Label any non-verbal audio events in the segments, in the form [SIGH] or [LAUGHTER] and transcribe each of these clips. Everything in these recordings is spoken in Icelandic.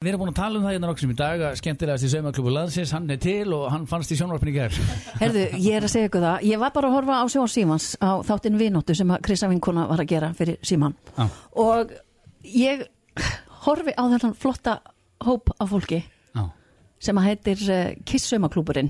Við erum búin að tala um það hérna nokkrum í dag að skemmtilegast í saumaklubu landsins, hann er til og hann fannst í sjónvarpinu í gerð. [LAUGHS] Herðu, ég er að segja ykkur það. Ég var bara að horfa á Sjón Símans á þáttinn Vinóttu sem að Krista vinkona var að gera fyrir Síman. Já. Og ég horfi á þennan flotta hóp af fólki Já. sem að heitir uh, Kiss saumaklúburinn,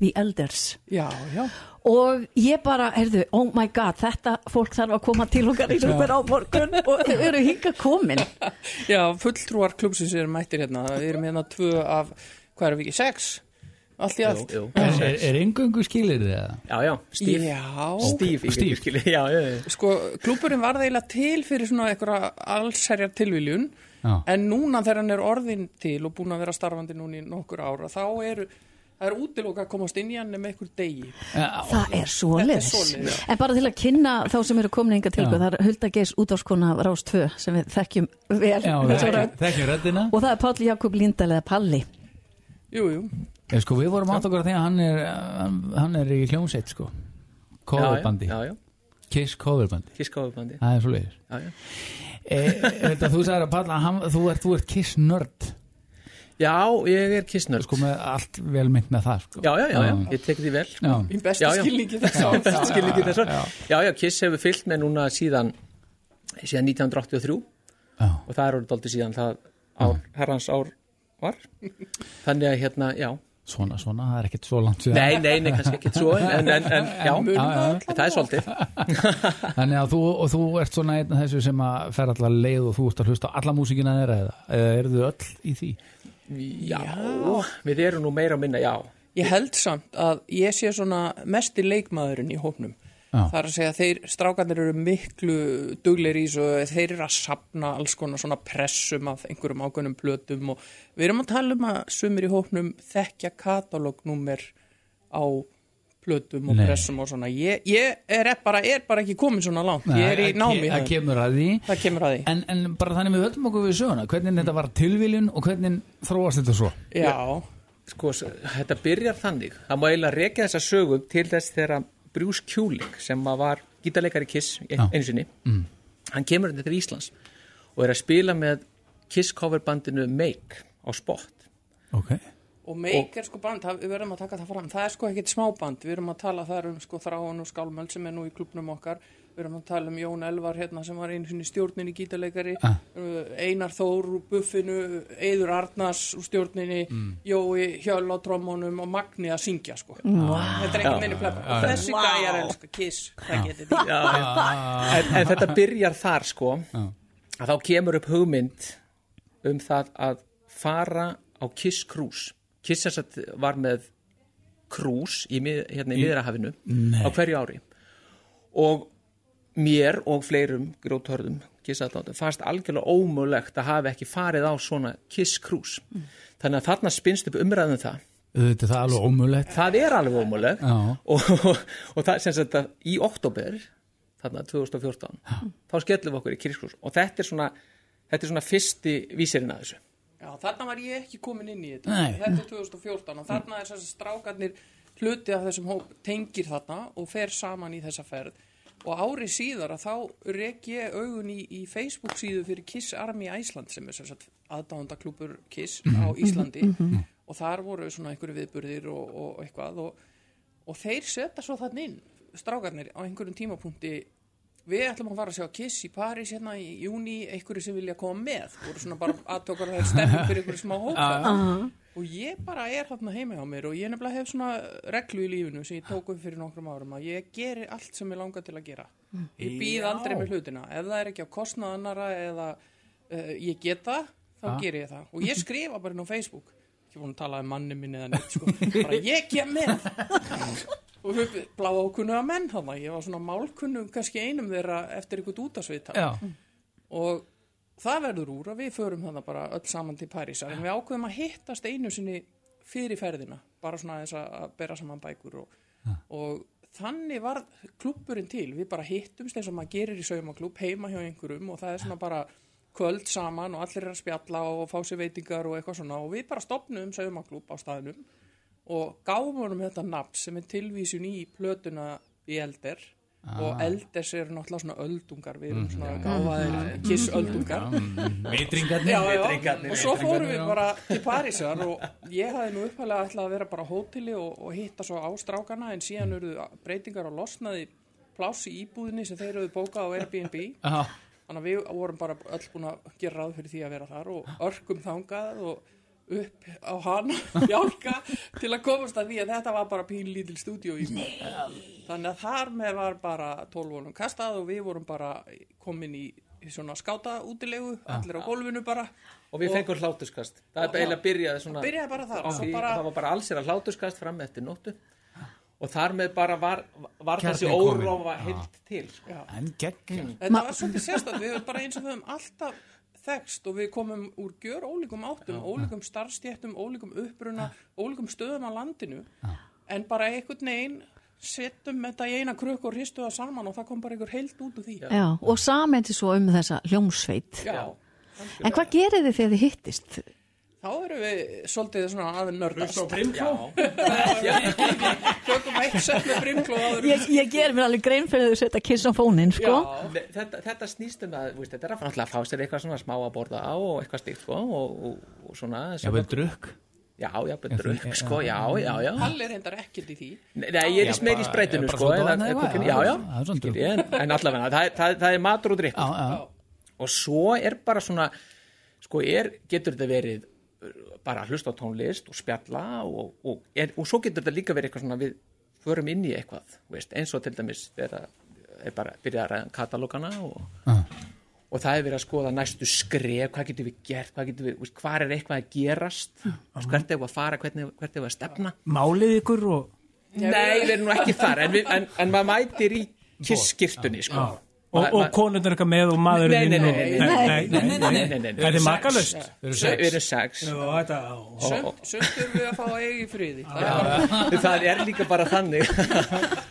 The Elders. Já, já. Og ég bara, heyrðu, oh my god, þetta fólk þarf að koma til okkar í rúpur á morgun og þau eru hinga komin. [LAUGHS] Já, fulltrúar klubsins eru mættir hérna. Við erum hérna tvö af, hvað erum við ekki, sex? Allt í allt. Jú, jú. Er, er, er engungu skilir þið? Já, já, Steve Já. Steve. Steve. Skilji, já, já, já. Sko, klúburinn var það eiginlega til fyrir svona einhverja allsherjar tilviljun. Já. En núna þegar hann er orðin til og búin að vera starfandi núna í nokkur ára, þá eru, það er útilóka að komast inn í hann með einhver degi. Það er svoleiðis. svoleiðis. En bara til að kynna þá sem eru komin hinga til Já. okkur, það er Hulda Geis útvarskona Rás 2 sem við þekkjum vel. Já, rödd. þekkjum röddina. Og það er Páll Jakob Lindahl eða Palli. Jú, jú. Ég, sko, við vorum átt okkur að því að hann er, hann, hann er í hljómsveit, sko. Coverbandi. Já, já, Kiss coverbandi. Það er svo leiðis. Já, já E, þetta, þú sagði að Palla, hann, þú ert, þú ert Kiss nörd. Já, ég er kissnörd Sko með allt vel mynd með það, sko. Já, já, já, já, ég tek því vel sko. Í bestu skilningi [LAUGHS] þess að. Já. Já, Kiss hefur fyllt með núna síðan síðan 1983 Já. og það er orðið dálítið síðan það ár, herrans ár var þannig að hérna, já Svona, svona, það er ekkert svo langt síðan. Nei, nei, nei, kannski ekki svo en, en, en já, Já, já. það er svolítið [LAUGHS] Þannig að þú, og þú ert svona einn af þessu sem að fer allar leið og þú ert að hlusta á alla músíkina þeirra eða, eða eru þau öll í því? Já, við erum nú meira að minna, já Ég held samt að ég sé svona mesti leikmaðurinn í hópnum. Já. Það er að segja að þeir strákarnir eru miklu dugleir í svo þeir eru að sapna alls konar svona pressum af einhverjum ákveðnum plötum og við erum að tala um að sumir í hópnum þekkja katalógnúmer á plötum og Nei. pressum og svona. Ég, ég er bara, er bara ekki komin svona langt. Ég er í Nei, námi. Það Það, kemur að því það kemur að því. en, en bara þannig við höldum okkur við söguna hvernig þetta var tilviljun og hvernig þróast þetta svo Já, Sko, þetta byrjar þannig það má eiginlega rekja þessa sögum til þess þegar Bruce Kulik sem var gítarleikari Kiss Já. einu sinni hann kemur þetta til Íslands og er að spila með Kiss coverbandinu Make á spot Ok Og Make er sko band, það, við verðum að taka það fram, það er sko ekkert smáband, við erum að tala þar um sko Þráin og Skálmöld sem er nú í klubnum okkar, við erum að tala um Jón Elvar hérna sem var einu sinni stjórnin í gítarleikari, Ah. uh, Einar Þór úr Buffinu, Eiður Arnars úr stjórninni, Jói Hjöll á trommónum og Magni að syngja sko. Þetta er ekki meini plebba. Og þessi gæjar elska Kiss, það getur því. En, en þetta byrjar þar sko. Að þá kemur upp hugmynd um það að fara á Kiss Cruise Kiss þess að var með cruise í, hérna, í miðrahafinu á hverju ári. Og mér og fleirum gróthörðum fannst algjörlega ómögulegt að hafa ekki farið á svona Kiss Cruise þannig að þarna spinnst upp umræðum það. Þetta er alveg ómulegt það er alveg ómögulegt. Já. og, og, og það sem sagt að í oktober þarna 2014 þá skellum við okkur í kirkskrús og þetta er svona þetta er svona fyrsti vísirinn að þessu Já, þarna var ég ekki komin inn í þetta. Nei. Þetta er 2014 og þarna er þess að strákarnir hluti af þessum hóp tengir þarna og fer saman í þessa ferð. Og ári síðar að þá rek ég augun í, í Facebook síðu fyrir Kiss Army Æsland sem er aðdándaklúpur Kiss á Íslandi og þar voru svona einhverju viðburðir og, og eitthvað og, og þeir setja svo þannig inn, strákarnir á einhverjum tímapunkti Við ætlum að fara að sjá Kiss í París hérna í júni, einhverju sem vilja koma með. voru svona bara aðtökar það er stemming fyrir einhverju smá hópa. Og ég bara er þarna heima hjá mér og ég nefnilega hef svona reglu í lífinu sem ég tók upp fyrir nokkrum árum að ég geri allt sem ég langar til að gera. Ég býð aldrei með hlutina. Ef það er ekki á kostnað annara eða uh, ég get það, þá Ja. ger ég það. Og ég skrifa bara inn á Facebook. Ekki búin að tala um manni minni eða neitt, sko. Bara ég kem með [LAUGHS] og við blá ákunnuga menn þannig ég var svona málkunnum kannski einum þeirra eftir einhvern útasvita og það verður úr að við förum þannig bara öll saman til Parísar en við ákveðum að hittast einu sinni fyrir ferðina. Bara svona þess að bera saman bækur og, og þannig var klubburinn til. Við bara hittumst eins og maður gerir í saumaklub heima hjá einhverjum og það er svona bara kvöld saman og allir er að spjalla og fá sér veitingar og eitthvað svona. Og við bara stopnum saumaklub á staðnum og gáfum honum þetta nafn sem er tilvísun í plötuna í elder. Og elders eru náttúrulega svona öldungar. Við erum svona gáfaðir kiss öldungar Vitringarnir já, já, Vitringarnir, og svo fórum við bara til Parísar og ég hafði nú upphæðlega ætlað að vera bara á hóteli og, og hitta svo á strákana en síðan eruðu breytingar og losnaði pláss í íbúðinni sem þeir eru bókað á Airbnb. Já, þannig að við vorum bara öll búin að gera ráð fyrir því að vera þar og örkum þangað og upp á hana [LAUGHS] hjálka til að komast að því að þetta var bara pínlítil stúdíu í þannig að þar með var bara 12 volum kastað og við vorum bara komin í svona skáta útilegu allir á gólfinu bara. Og við fengum hlátuskast það er eiginlega byrjaði svona byrjaði bara þar því, bara, það var bara alls er að hlátuskast fram eftir nóttu. Og þar með bara var, var þessi órófa heilt til. Sko. en gegn þetta var svolítið sérstætt við erum bara eins og við höfum alltaf þekst og við komum úr gjör ólíkum áttum ólíkum starfstjættum, ólíkum uppruna ólíkum stöðum á landinu en bara einhvern veginn settum þetta í eina krukk og hristu það saman og það kom bara einhver heilt út úr því. Já, Já, og samendi svo um þessa hljómsveit. En hvað gerir þið þegar þið hittist? Þá erum við svolítið svona að nördast. Brimkló? [LAUGHS] Tökum eitt sett með brimkló áður. Ég, ég ger mér alveg grein fyrir þau setja kiss á fónin, sko. Já, Nei, þetta, þetta snýst um að veist, þetta er að náttúrulega fá sér eitthvað svona smá að borða á og eitthvað stíkt sko, og, og, og svona Já, vel drukk? Já, já, já, drukk sko, já, já, já Halli reyndar ekkert í því. Nei, nei, ég er Já, í bara- sprætinu bara sko, já, já, já, er en, en allavega það, er- það, það er matur og drikk Já, já, og svo er bara svona sko er, getur þetta verið bara að hlusta á tónlist og spjalla og, og, er, og svo getur þetta líka verið eitthvað svona við förum inn í eitthvað veist, eins og til dæmis þegar er bara byrjað að ræða katalógana og, Já. og það er verið að skoða næstu skref, hvað getur við gert hvað getur við, veist, hvað er eitthvað að gerast? Veist, hvert er við að fara, hvernig, hvert er við að stefna? Málið ykkur og Nei, við erum nú ekki þar en, við, en, en maður mætir í kisskirtunni sko. Og, Ma- og konurnar eitthvað með og maðurinn Nei, nei, inn nei, og- nei, nei, nei, nei, nei, nei, nei. Er makalust? Við erum sex? þetta, sumt erum við að fá að eiga í friði. Það er er líka bara þannig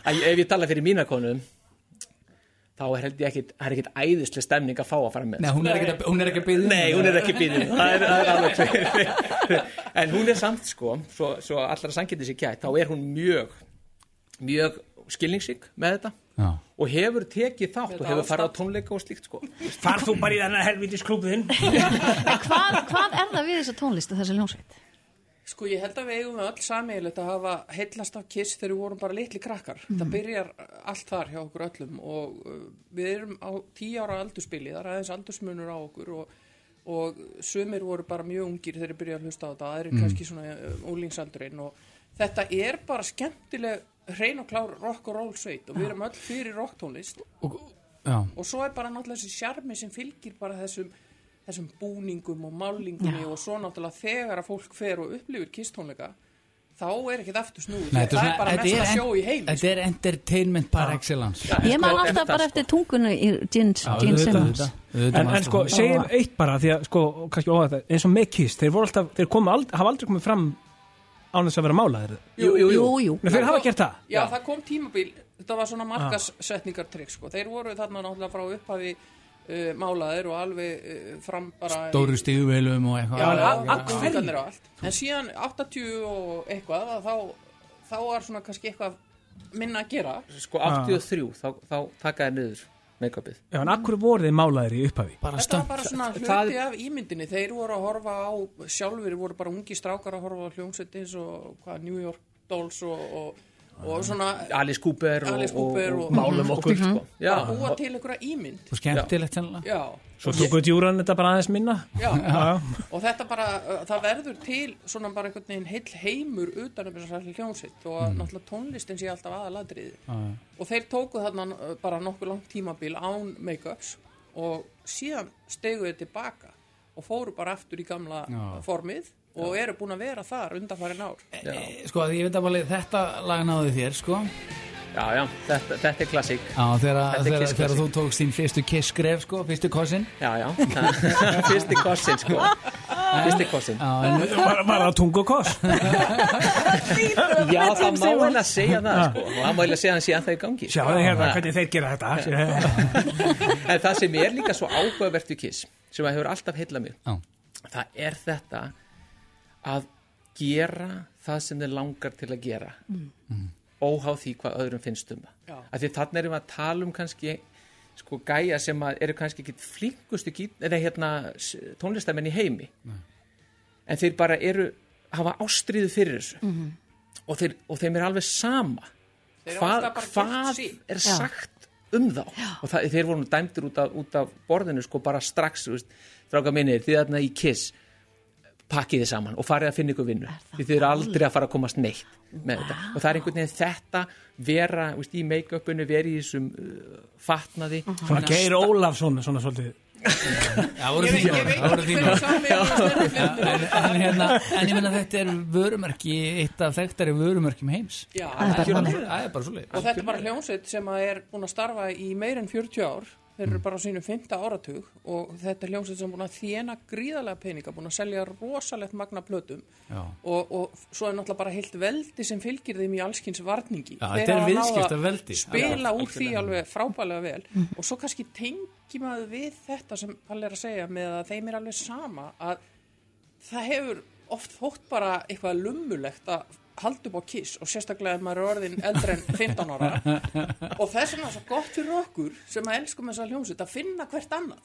að ef ég tala fyrir mína konum þá er held ég ekkit það er ekkit æðislega stemning að fá að fara með. Nei, hún er ekki að, hún er ekki að byggja Nei, hún er ekki það. Er alveg fyrir en hún er samt sko svo, svo allra sangeti sér gætt þá er hún mjög mjög skilningssík með þetta Já, og hefur tekið þátt og hefur farið á tónleika og slíkt sko. [LAUGHS] Far þú bara í þennan helvitis klúbin [LAUGHS] En hvað, hvað er það við þessa tónlist og þessa hljómsveit? Sko ég held að við eigum við öll sameiginlegt að hafa heillast af kiss þegar við vorum bara litli krakkar. Það byrjar allt þar hjá okkur öllum og uh, við erum á tíu ára aldurspili, það er aðeins aldursmunur á okkur og, og sumir voru bara mjög ungir þegar þeir byrja að hlusta á þetta, aðrir kannski svona uh, úlingsaldurinn og þetta er bara skemmtileg hrein og klár rock og roll sveit og við erum öll fyrir rocktónlist og, og svo er bara náttúrulega þessi sjarmi sem fylgir bara þessum þessum búningum og málingunni og svo náttúrulega þegar að fólk fer og upplifir kistónleika þá er ekkert aftur snúið. Nei, það er bara mest að sjó í heim Þetta er entertainment par excellence. Ég man sko, alltaf bara sko. eftir tungunni í Gene, Simmons. En, sko, segjum eitt bara því að sko, kannski óvægt eins og með Kiss, þeir voru alltaf þeir komu ald, hafa aldrei komið fram án þess að vera málaðir. Jú, jú, jú. Jú. Nei, þeir hafa gert það. Já, það kom tímabil, þetta var svona markassetningartrygg sko. þeir voru þarna náttúrulega frá upphafi uh, málaðir og alveg uh, fram bara Stóru stíðuvelum og eitthvað. Já, allt. En síðan 80 og eitthvað að þá, þá var svona kannski eitthvað minna að gera. Sko 83 þá, þá taka þær niður make-upið. Já, en akkur voru þeir málaðir í upphafi? Bara Þetta var bara svona hluti það- af ímyndinni. Þeir voru að horfa á, sjálfur voru bara ungi strákar að horfa á hljómsveitis og hvað, New York Dolls og, og, og svona Alice Cooper og, Alice Cooper og, og- og málum okkur sko. já, að búa til einhverja ímynd. Og skemmtilegt sennilega. Já, Svo tókuðu djúran þetta bara aðeins minna. Já. Já, og þetta bara, það verður til svona bara einhvern veginn heill heimur utan um þessar hljómsveit og mm. náttúrulega tónlistin sé alltaf aðaladriði og þeir tóku þarna bara nokkuð langt tímabil án make-ups og síðan steguðu þeir tilbaka og fóru bara aftur í gamla Já. formið og eru búin að vera þar undanfærin ár. Eh, Sko, ég veit að bara þetta lag náði þér, sko. Já, já, þetta, þetta er klassík. Já, þegar, er þú tókst þín fyrstu kiss skref, sko, fyrstu kossin. Já, já, [LAUGHS] fyrsti kossin sko. fyrsti kossin. Var, var það tung og koss. [LAUGHS] Já, það má eiginlega segja það sko. og það má eiginlega segja hann síðan það í gangi Sjá þið hérna hvernig þeir gera þetta. [LAUGHS] En það sem er líka svo áhugavert við Kiss sem að hefur alltaf heilla mig Já. það er þetta að gera það sem þeir langar til að gera. Óháð því hvað öðrum finnst um það. Já. af því þannig erum við að tala um kannski sko gæja sem að eru kannski ekki flinkustu hérna tónlistamenn í heimi. En þeir bara eru hafa ástríðu fyrir þessu. Og, þeir, og þeim er alveg sama Þeir hvað, hvað er sagt um þá. Og það, þeir voru nú dæmdir út af, út af borðinu sko bara strax þú veist, stráka minni, þið þarna í kiss pakkið þið saman og farið að finna ykkur vinnu. Því þið eru aldrei að fara að komast neitt með þetta. Og það er einhvern veginn þetta vera veist, í make-upinu, vera í þessum uh, fatnaði. Svona Geir Ólafsson, svona svolítið. [LAUGHS] Það voru veit það voru en, en, hérna, en ég menna þetta er vörumerki eitt af þekktari vörumerkjum heims. Já, Það er bara það þannig. er bara svo leið og þetta er bara hljómsveit sem er búin að starfa í meir en 40 ár þeir eru bara á sínum 5. áratug og þetta er hljómsveit sem er búin að þjena gríðarlega peninga, búin að selja rosalegt magna plötum Já. og, og svo er náttúrulega bara heilt veldi sem fylgir þeim í allskins varningi Já, Þeir er náð að viðskiptaveldi. spila úr því alveg frábælega vel og svo kannski tengi maður við þetta sem Palli er að segja með að þeim er alveg sama að það hefur oft þótt bara eitthvað lummulegt að halda upp á kiss og sérstaklega ef maður er orðin eldri en 15 ára. [LAUGHS] Og þess vegna er svo gott fyrir okkur sem að elskum þessa hljómsveit að finna hvert annað.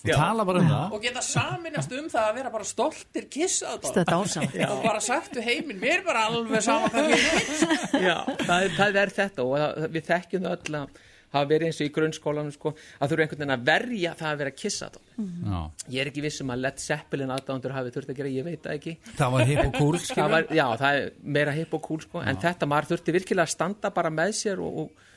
Um það. Og geta saminast um það að vera bara stoltir kiss að Þetta er ásamt. og bara sagt við heiminn, mér er bara alveg sama hvað fyrir kiss Já, það, er- það er þetta og það, við þekkjum það öll að hafa verið eins og í grunnskólanum sko, að þurfa einhvern veginn að verja það að vera að kissa þetta Já. ég er ekki viss um að Led Zeppelin aðdándur hafi þurft að gera, ég veit það ekki. Það var hip og cool [LAUGHS] það var, já, það er meira hip og cool sko, en þetta maður þurfti virkilega að standa bara með sér og, og,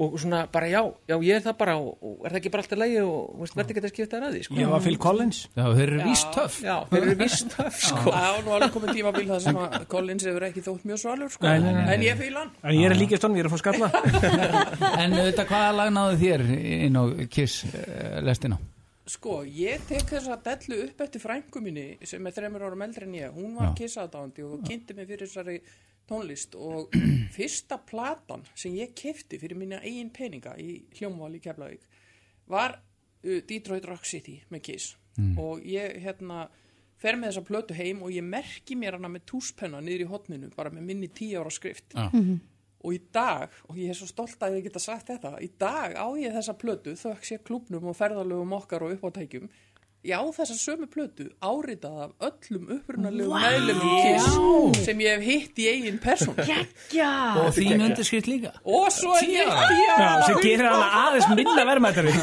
og svona bara já, já ég er það bara og, er það ekki bara alltaf lægi og verði ekki að skipta þér að því sko. Var Phil Collins Já, þeir eru víst töff já, þeir eru vist [LAUGHS] töff sko. Það var nú alveg komið tímabil það sem að Collins hefur ekki þótt mjög svalur sko. Nei, nei, nei, nei. en ég fýla hann En ég er að líka stónum, ég er að fá skalla [LAUGHS] En auðvitað hvaða lag náðu þér inn á Kiss uh, lestina? Sko, ég tek þessa dellu upp eftir frængu minni sem er þreymur árum eldri en ég hún var kissaðdándi og kynnti mig fyrir þessari tónlist og [CLEARS THROAT] fyrsta platan sem ég kefti fyrir mína eigin peninga í hljómval í Keflavík var uh, Detroit Rock City með Kiss. Og ég hérna fer með þessa plötu heim og ég merki mér hana með túspenna niður í hotninu bara með minni tíu ára skrift. Já. og í dag, og ég er svo stolt að ég geta sagt þetta, í dag á ég þessa plötu þökk sé klubnum og ferðalögum okkar og uppátækjum ég á þessa sömu plötu áritað af öllum upprunalegu wow. meðlumum Kiss sem ég hef hitt í eigin persón Já, Og þín undirskrift líka. Og svo er ég Já, sem gerir hana aðeins minna verðmættari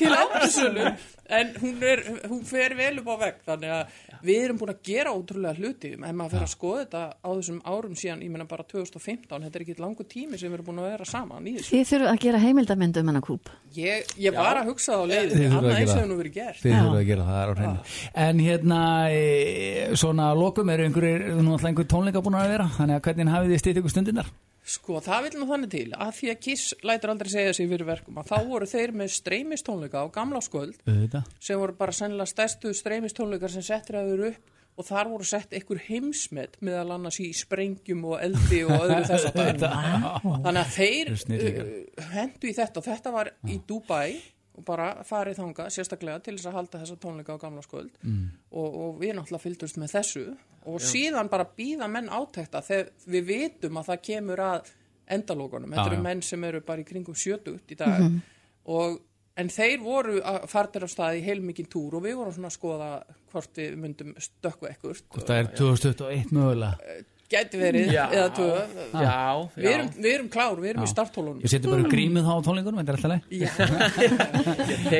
til ámsölu en hún, er, hún fer vel upp á vegg þannig að við erum búin að gera ótrúlega hluti. Ef maður fer að skoða þetta á þessum árum síðan, ég meina bara 2015 þetta er ekki langu tími sem við erum búin að vera saman í þessu. Þið þurfum að gera heimildamönd um hennar kúp ég, ég var að hugsa á Þið leiðin þurfum að annað eins gera hefur nú verið gert. Þið Já. þurfum að gera það, það er á hreinu. En hérna, e, svona lokum eru einhverjir, nú alltaf einhver tónleika búin að vera? Þannig að hvernig hafið þið stýtt ykkur stundirnar? Sko, það vil nú þannig til að því að Kiss lætur aldrei segja sig fyrir verkum að þá voru þeir með streymistónleika á gamla skvöld Auðvitað. sem voru bara sennilega stærstu streymistónleikar sem settir að þeir upp og þar voru sett einhver heimsmet meðal annars í sprengjum og eldi og öðru [LAUGHS] þess að þannig að þeir uh, hendu í þetta og þetta var í Dubai og bara farið þanga sérstaklega til þess að halda þessa tónleika á gamla skvöld. Mm. og, og við náttúrulega fylgdust með þessu. Og síðan bara býða menn átekta þegar við vitum að það kemur að endalókunum, þetta Já, eru já. menn sem eru bara í kringum sjötugt í dag. Og en þeir voru að fartir af stað í heilmikinn túr og við vorum svona að skoða hvort við myndum stökku ekkert Það er 2021 mögulega gæti verið Já. eða tvö. Já, við erum, við erum klár, við erum í starthólunum Við setjum bara grímið þá á tónleikunum, þetta er alltaf Já,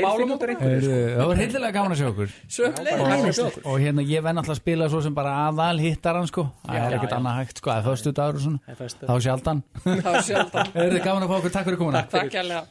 [LAUGHS] Málum út Það var hildilega gaman að sjá okkur. Og, og hérna ég venn alltaf að spila svo sem bara aðal hittaran sko. Það er ekkert já. annað hægt sko, það er föstu dagur og svona. Er þá sjaldan. Það Er gaman að fá okkur, takk fyrir komuna. Takk hérlega